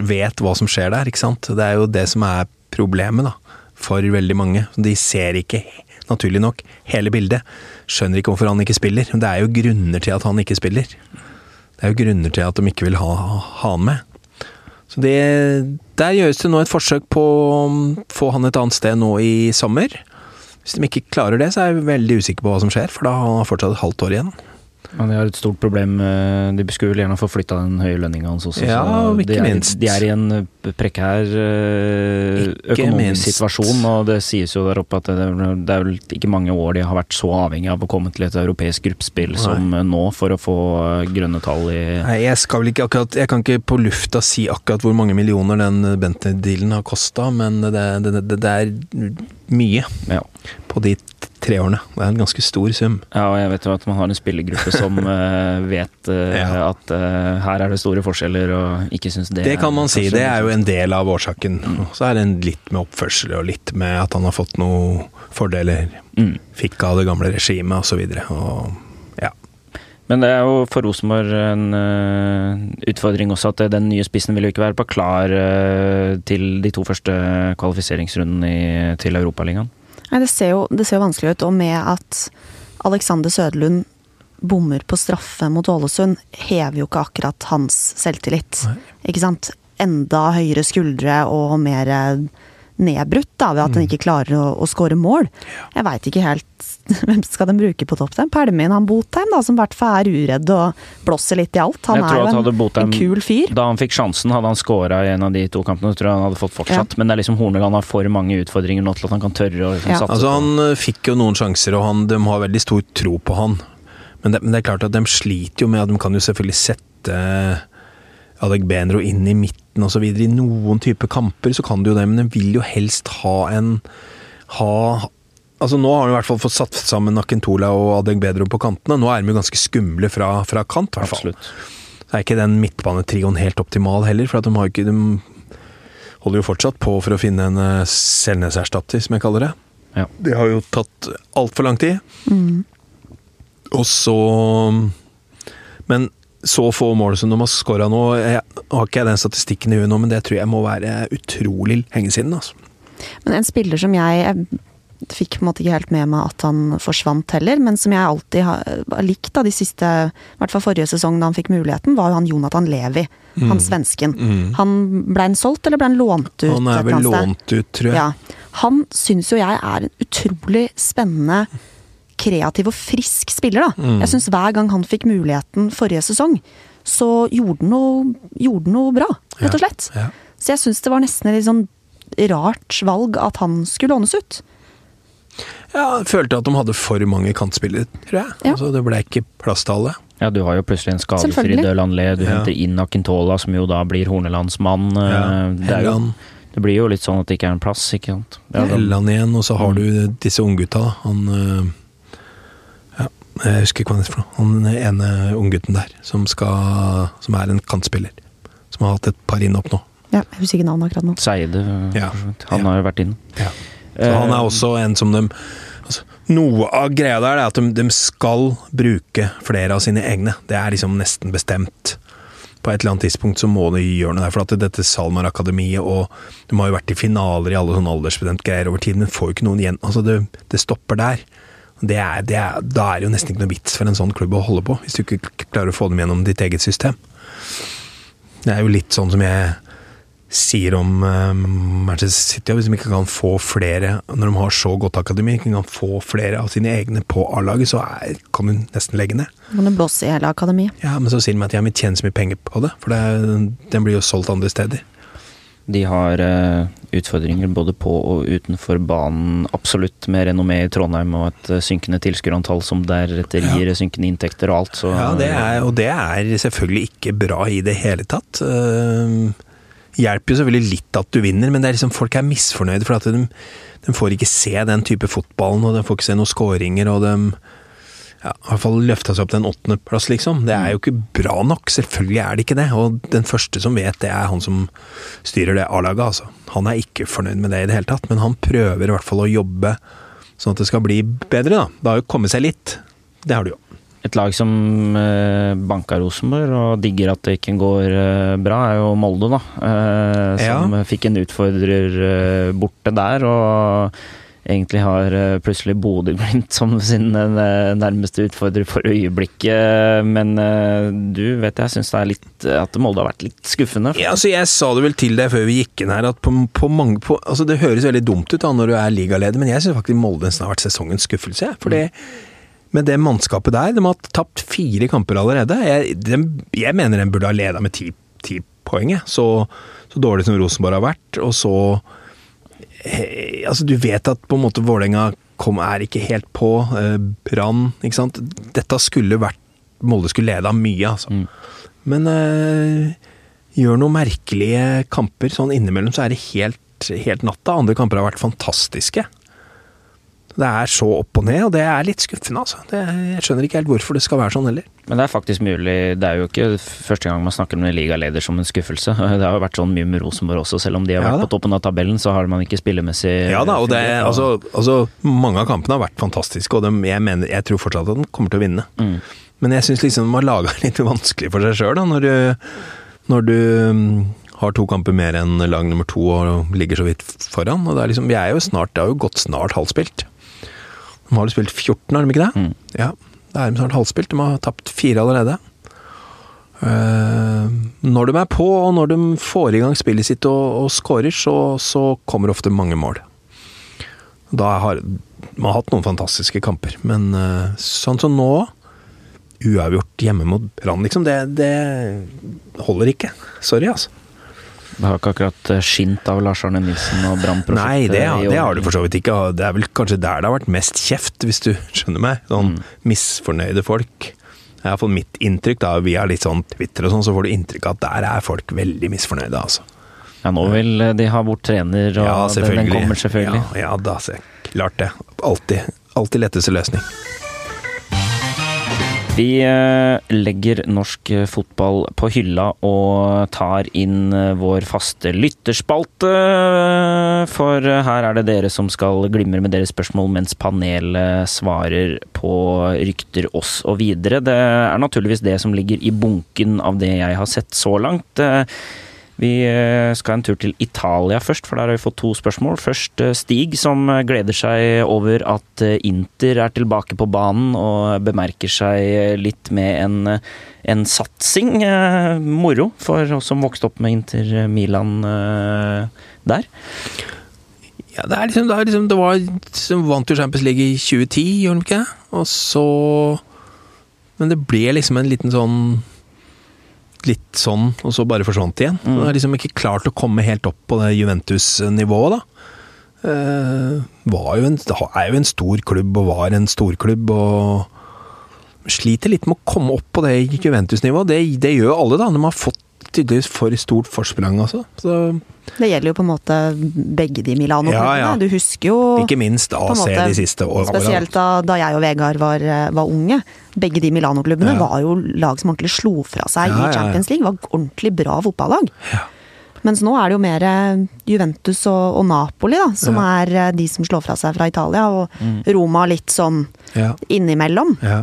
vet hva som skjer der. ikke sant? Det er jo det som er problemet, da. For veldig mange. De ser ikke, naturlig nok, hele bildet. Skjønner ikke hvorfor han ikke spiller. Det er jo grunner til at han ikke spiller. Det er jo grunner til at de ikke vil ha, ha han med. Så det, Der gjøres det nå et forsøk på å få han et annet sted nå i sommer. Hvis de ikke klarer det, så er jeg veldig usikker på hva som skjer, for da har han fortsatt et halvt år igjen. Men de har et stort problem. Eh, de skulle vel gjerne få flytta den høye lønninga hans også. Ja, ikke de er, minst. De er i en prekær økonomisk økonomisk situasjon, og det sies jo der oppe at det, det, er vel ikke mange år de har vært så avhengig av å komme til et europeisk gruppespill som nå, for å få grønne tall i Nei, jeg skal vel ikke akkurat Jeg kan ikke på lufta si akkurat hvor mange millioner den Bentley-dealen har kosta, men det, det, det, er mye ja. på de tre årene. Det er en ganske stor sum. Ja, og jeg vet jo at man har en spillergruppe som uh, vet uh, ja. at uh, her er det store forskjeller, og ikke syns det Det kan man si, det er jo en del av årsaken. Mm. Så er det litt med oppførsel, og litt med at han har fått noen fordeler. Mm. Fikk av det gamle regimet, og så. Og ja. Men det er jo for Rosenborg en uh, utfordring også at den nye spissen vil jo ikke være på klar uh, til de to første kvalifiseringsrundene til Europaligaen. Nei, det ser, jo, det ser jo vanskelig ut. Og med at Alexander Søderlund bommer på straffe mot Ålesund, hever jo ikke akkurat hans selvtillit. Nei. Ikke sant? Enda høyere skuldre og mer nedbrutt da, ved at han ikke klarer å, å skåre mål. Jeg veit ikke helt hvem skal de bruke på topp der. Pælme inn han Botheim, da, som i hvert fall er uredd og blåser litt i alt. Han Jeg er jo en, Botheim- en kul fyr. Da han fikk sjansen, hadde han scora i en av de to kampene. Jeg tror jeg han hadde fått fortsatt. Men det er liksom Horneland har for mange utfordringer nå til at han kan tørre å liksom, Ja. satse Altså Han eh, fikk jo noen sjanser, og han, de har veldig stor tro på han. Men det, men det er klart at de sliter jo med at de kan jo selvfølgelig sette Adegbenro inn i midten osv. I noen type kamper så kan du jo det, men den vil jo helst ha en ha Altså Nå har de i hvert fall fått satt sammen Akentola og Adegbedro på kantene. Nå er de jo ganske skumle fra, fra kant, i hvert fall. Absolutt. Så er ikke den midtbanetrioen helt optimal heller, for at de har ikke De holder jo fortsatt på for å finne en eh, Selnes-erstatter, som jeg kaller det. Ja. Det har jo tatt altfor lang tid. Og så Men så få mål som de har skåra nå jeg, Har ikke den statistikken i huet nå, men det tror jeg må være utrolig lenge siden. Altså. Men en spiller som jeg, jeg fikk på en måte ikke helt med meg at han forsvant heller, men som jeg alltid har, likt da de siste I hvert fall forrige sesong da han fikk muligheten, var jo han Jonathan Levi. Han svensken. Han Ble han solgt, eller ble han lånt ut? Mm. Han er vel lånt ut, tror jeg. Ja. Han syns jo jeg er en utrolig spennende, kreativ og frisk spiller, da. Mm. Jeg syns hver gang han fikk muligheten forrige sesong, så gjorde han noe, gjorde noe bra, rett og slett. Ja. Så jeg syns det var nesten et litt sånn rart valg at han skulle lånes ut. Ja, jeg følte at de hadde for mange kantspillere, tror jeg. Ja. Altså, det ble ikke plass til alle. Ja, du har jo plutselig en skadefri. Dølanle, du Ja. henter inn Akintola, som jo da blir hornelandsmann. Ja, Eh, det, er jo, det blir jo litt sånn at det ikke er en plass, ikke sant. Ja, Helland igjen, og så har du disse unggutta. Han Ja, jeg husker ikke hva han heter. Han ene unggutten der, som skal Som er en kantspiller. Som har hatt et par innhopp nå. Ja, jeg husker ikke navnet akkurat nå. Seide, Ja. han Ja. har jo vært inn. Ja. Så han er også en som de altså, Noe av greia der er at de, de skal bruke flere av sine egne. Det er liksom nesten bestemt. På et eller annet tidspunkt så må de gjøre noe der. For at dette SalMar-akademiet og De har jo vært i finaler i alle sånne aldersstudentgreier over tid, men får jo ikke noen igjen. Altså, det, det stopper der. Det er, det er, da er det jo nesten ikke noe vits for en sånn klubb å holde på, hvis du ikke klarer å få dem gjennom ditt eget system. Det er jo litt sånn som jeg sier om eh, Manchester City, hvis de ikke kan få flere Når de har så godt akademi, ikke kan få flere av sine egne på A-laget, så er, kan du nesten legge ned. Kan du blåse i hele akademiet. Ja, Men så sier de at jeg har tjent så mye penger på det, for det, den blir jo solgt andre steder. De har uh, utfordringer både på og utenfor banen, absolutt, med renommé i Trondheim og et uh, synkende tilskuerantall som deretter gir synkende inntekter og alt. Så, Ja, det er, Og det er selvfølgelig ikke bra i det hele tatt. Uh, hjelper jo selvfølgelig litt at du vinner, men det er liksom folk er misfornøyde for at de, de får ikke se den type fotballen, og de får ikke se noen skåringer, og de ja, i hvert fall løfta seg opp til en åttendeplass, liksom. Det er jo ikke bra nok. Selvfølgelig er det ikke det. Og den første som vet, det er han som styrer det A-laget, altså. Han er ikke fornøyd med det i det hele tatt, men han prøver i hvert fall å jobbe sånn at det skal bli bedre, da. Det har jo kommet seg litt. Det har det jo. Et lag som eh, banka Rosenborg og digger at det ikke går eh, bra, er jo Molde, da. Som som fikk en utfordrer eh, borte der, og egentlig har eh, plutselig Bodø-Glimt som sin eh, nærmeste utfordrer for øyeblikket. Men eh, du vet jeg syns det er litt at Molde har vært litt skuffende. Ja, altså Jeg sa det vel til deg før vi gikk inn her, at på, på mange på, altså Det høres veldig dumt ut da når du er ligaleder, men jeg syns faktisk Molde nesten har vært sesongens skuffelse. For det med det mannskapet der, de har tapt fire kamper allerede. Jeg, de, jeg mener de burde ha leda med ti, ti poeng. Så, så dårlig som Rosenborg har vært. Og så Altså, du vet at på en måte Vålerenga er ikke helt på. Eh, Brann, ikke sant. Dette skulle vært Molde skulle lede av mye, altså. Men eh, gjør noen merkelige kamper. Sånn innimellom så er det helt, helt natta. Andre kamper har vært fantastiske. Det er så opp og ned, og det er litt skuffende, altså. Det, jeg skjønner ikke helt hvorfor det skal være sånn heller. Men det er faktisk mulig. Det er jo ikke første gang man snakker om en ligaleder som en skuffelse. Det har jo vært sånn mye med Rosenborg også, selv om de har Ja vært da. på toppen av tabellen, så har man ikke spillemessig Ja da, og det, altså, altså, mange av kampene har vært fantastiske, og de, jeg, mener, jeg tror fortsatt at de kommer til å vinne. Mm. Men jeg syns liksom de har laga litt vanskelig for seg sjøl, når du, når du mm, har to kamper mer enn lag nummer to og ligger så vidt foran. Og det er liksom, vi er jo snart, det har jo gått snart halvspilt. De har du spilt 14, har de ikke det? Mm. Ja, da er de snart halvspilt. De har tapt fire allerede. Uh, når de er på, og når de får i gang spillet sitt og, og scorer, så, så kommer ofte mange mål. Da har man har hatt noen fantastiske kamper, men uh, sånn som nå Uavgjort hjemme mot Brann, liksom. Det, det holder ikke. Sorry, altså. Det har ikke akkurat skint av Lars Arne Nilsen og Brann-prosjektet? Nei, det, det, har det for så vidt ikke. Det er vel kanskje der det har vært mest kjeft, hvis du skjønner meg. Sånn mm. misfornøyde folk. Det er iallfall mitt inntrykk, da, via litt sånn Twitter og sånn, så får du inntrykk av at der er folk veldig misfornøyde, altså. Ja, nå vil de ha bort trener, og ja, den kommer selvfølgelig. Ja, ja da, klart det. Alltid, alltid letteste løsning. Vi eh, legger norsk fotball på hylla og tar inn eh, vår faste lytterspalte. For her er det dere som skal glimre med deres spørsmål mens panelet svarer på rykter oss og videre. Det er naturligvis det som ligger i bunken av det jeg har sett så langt. Vi eh, skal en tur til Italia først, for der har vi fått to spørsmål. Først eh, Stig, som eh, gleder seg over at Inter er tilbake på banen og bemerker seg litt med en, en satsing. Moro for oss som vokste opp med Inter Milan der. Ja, det er liksom, det, er liksom, det var som vant jo Champions League i 2010, gjorde de ikke? Og så Men det ble liksom en liten sånn litt sånn, og så bare forsvant igjen. Mm. har liksom ikke klart å komme helt opp på det Juventus-nivået, da. Var jo en, er jo en stor klubb, og var en storklubb, og sliter litt med å komme opp på det Juventus-nivået. Det, det, gjør alle, da. De har fått tydeligvis for stort forsprang, altså. Så det gjelder jo på en måte begge de Milano-klubbene. Ja, ja. Du husker jo Ikke minst AC måte, de siste årene. Spesielt da, da, jeg og Vegard var, var unge. Begge de Milano-klubbene ja. var jo lag som ordentlig slo fra seg i Champions League. Var ordentlig bra fotballag. Mens nå er det jo mer eh, Juventus og, og Napoli da, som er eh, de som slår fra seg fra Italia. Og mm. Roma litt sånn innimellom. Ja.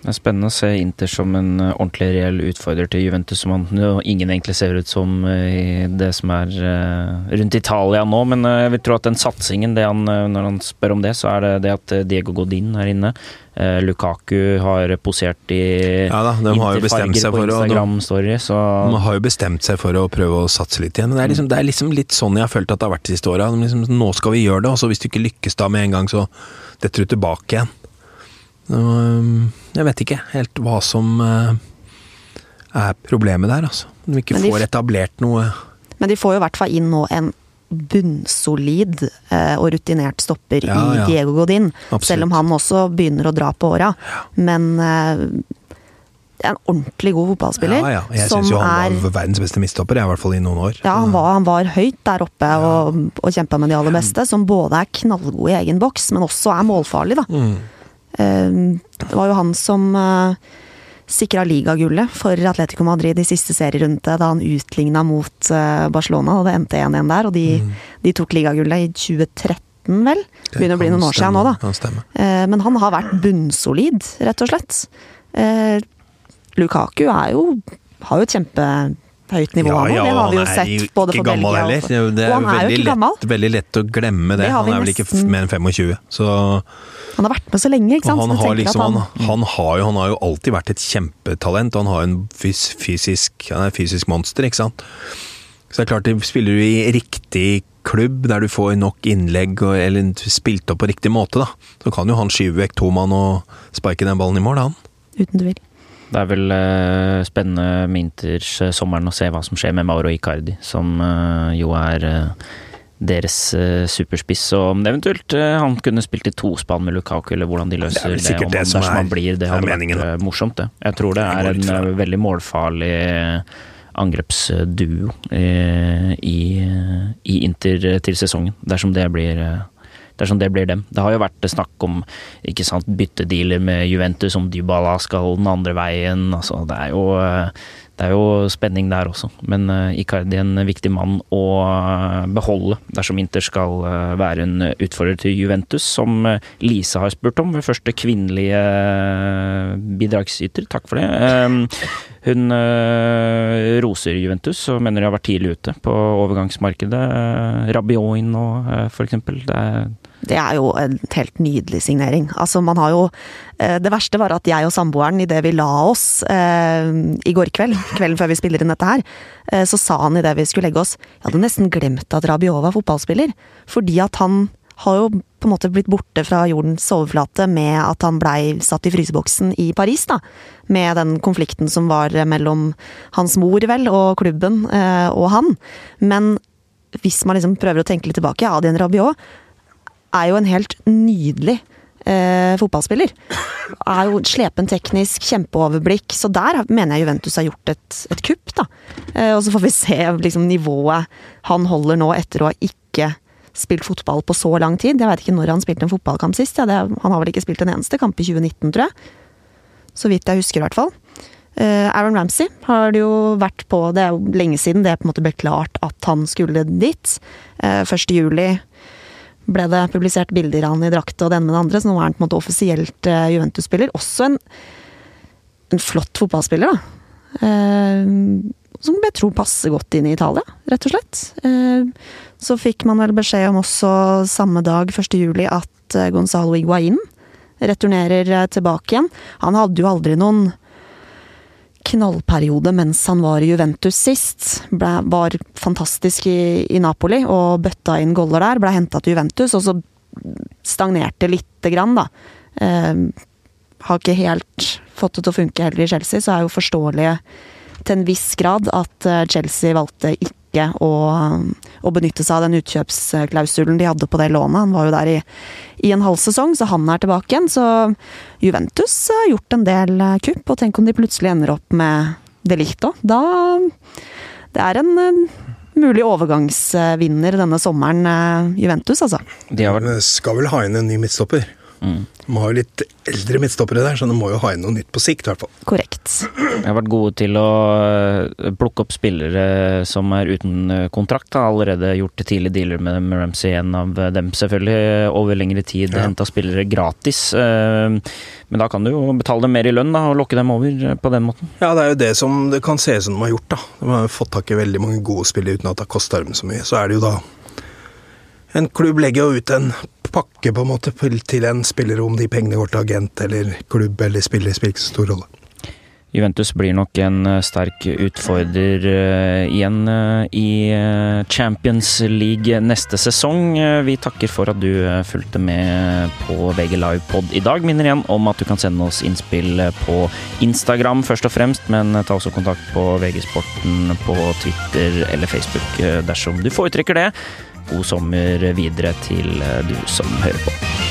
Det er spennende å se Inter som en eh, ordentlig reell utfordrer til Juventus, som ingen egentlig ser ut som eh, i det som er eh, rundt Italia nå. Men jeg vil tro at den satsingen, han, når han spør om det, så er det det at Diego Godin er inne. Lukaku har posert i ja da, de har jo bestemt seg for Instagram-story. De har jo bestemt seg for å prøve å satse litt igjen. Det er liksom, det er liksom litt sånn jeg har følt at det har vært de siste åra. Liksom, nå skal vi gjøre det, og så hvis du ikke lykkes da med en gang, så detter du tilbake igjen. Um, jeg vet ikke helt hva som uh, er problemet der, altså. Om vi ikke de får etablert noe Men de får jo i hvert fall inn nå en bunnsolid uh, og rutinert stopper ja, i ja. Diego Godin. Absolutt. Selv om han også begynner å dra på åra. Ja. Men uh, en ordentlig god fotballspiller. Ja, ja. Jeg syns jo han var verdens beste midtstopper, i hvert fall i noen år. Ja, han var, han var høyt der oppe ja. og, og kjempa med de aller beste. Som både er knallgod i egen boks, men også er målfarlig, da. Mm. Ehm, det var jo han som uh, sikra ligagullet for Atletico Madrid i siste serierunde, da han utligna mot eh, Barcelona, og det endte 1-1 der. Og de, mm. de tok ligagullet i 2013, vel? Begynner å bli noen år siden nå, da. Uh, men han har vært bunnsolid, rett og slett. Lukaku er jo, har jo et kjempe høyt nivå ja, ja, nå. Det har vi jo sett både for Belgia og for Det er, og han er jo ikke gammel. Lett, veldig lett å glemme det. det han er vel ikke mer enn 25. Så Han har vært med så lenge, ikke sant. Han har, liksom, han, han, har jo, han har jo alltid vært et kjempetalent. Han har en fysisk, han er fysisk monster, ikke sant. Så det er klart, spiller du i riktig klubb der du får nok innlegg og, eller spilt opp på riktig måte, da, så kan jo han skyve vekk to mann og sparke den ballen i mål, han. Uten tvil. Det er vel uh, spennende med Inters-sommeren å se hva som skjer med Mauro Icardi, som uh, jo er uh, deres superspiss. Og om eventuelt han kunne spilt i tospann med Lukaku, eller hvordan de løser det. det, om det dersom han blir, det hadde vært morsomt, det. Jeg tror det er en veldig målfarlig angrepsduo i, i Inter til sesongen, dersom det blir dersom det blir dem. Det har jo vært snakk om ikke sant, byttedealer med Juventus, om Dybala skal den andre veien. Altså, det, er jo, det er jo spenning der også. Men uh, Icardi er en viktig mann å uh, beholde dersom Inter skal uh, være en utfordrer til Juventus, som Lise har spurt om ved første kvinnelige bidragsyter. Takk for det. Um, hun øh, roser Juventus og mener de har vært tidlig ute på overgangsmarkedet. Rabiot inn nå, øh, eksempel. Det er Det er jo en helt nydelig signering. Altså, man har jo eh, Det verste var at jeg og samboeren, idet vi la oss eh, i går kveld, kvelden før vi spiller inn dette her, eh, så sa han idet vi skulle legge oss Jeg hadde nesten glemt at Rabiot var fotballspiller. Fordi at han har jo på en måte blitt borte fra jordens overflate med at han blei satt i fryseboksen i Paris, da. Med den konflikten som var mellom hans mor, vel, og klubben, eh, og han. Men hvis man liksom prøver å tenke litt tilbake, Adien Rabiot er jo en helt nydelig eh, fotballspiller. Er jo slepen teknisk, kjempeoverblikk. Så der mener jeg Juventus har gjort et, et kupp, da. Eh, og så får vi se liksom, nivået han holder nå etter å ha ikke spilt fotball på så lang tid. Jeg veit ikke når han spilte en fotballkamp sist. Ja, det, han har vel ikke spilt en eneste kamp i 2019, tror jeg. Så vidt jeg husker, i hvert fall. Uh, Aaron Ramsey har det jo vært på Det er jo lenge siden det på en måte ble klart at han skulle dit. Uh, 1. ble det publisert bilder av han i drakt og det ene med det andre, så nå er han på en måte offisielt uh, Juventus-spiller. Også en, en, flott fotballspiller, da. som jeg tror passer godt inn i Italia, rett og slett. så fikk man vel beskjed om også samme dag, 1. juli, at Gonzalo Higuain returnerer tilbake igjen. Han hadde jo aldri noen knallperiode mens han var i Juventus sist. Ble, var fantastisk i, i, Napoli og bøtta inn goller der. Ble henta til Juventus, og så stagnerte lite grann, da. Eh, har ikke helt fått det til å funke heller i Chelsea, så er jo forståelig til en viss grad at eh, Chelsea valgte ikke å, å, benytte seg av den utkjøpsklausulen de hadde på det lånet. Han var jo der i, i, en halv sesong, så han er tilbake igjen. Så Juventus har gjort en del eh, kupp, og tenk om de plutselig ender opp med det likt òg. Da Det er en mulig overgangsvinner denne sommeren, eh, Juventus, altså. De skal vel ha inn en ny midtstopper? Mm. De har jo litt eldre midtstoppere der, så de må jo ha inn noe nytt på sikt, i hvert fall. Korrekt. De har vært gode til å eh, plukke opp spillere som er uten eh, kontrakt. Har allerede gjort tidlig dealer med dem. Ramsey, en av dem selvfølgelig, over lengre tid ja. henta spillere gratis. Eh, men da kan du jo betale dem mer i lønn da, og lokke dem over på den måten. Ja, det er jo det som det kan se ut som de har gjort, da. De har fått tak i veldig mange gode spillere uten at det har kosta dem så mye. Så er det jo da en klubb legger jo ut en pakke på en måte til en spiller, om de pengene går til agent eller klubb eller spiller, spiller ikke så stor rolle. Juventus blir nok en eh, sterk utfordrer uh, igjen uh, i Champions League neste sesong. vi takker for at du fulgte med på VG Live Pod i dag. Minner igjen om at du kan sende oss innspill på Instagram først og fremst, men ta også kontakt på VG-sporten på Twitter eller Facebook dersom du foretrekker det. God sommer videre til du som hører på.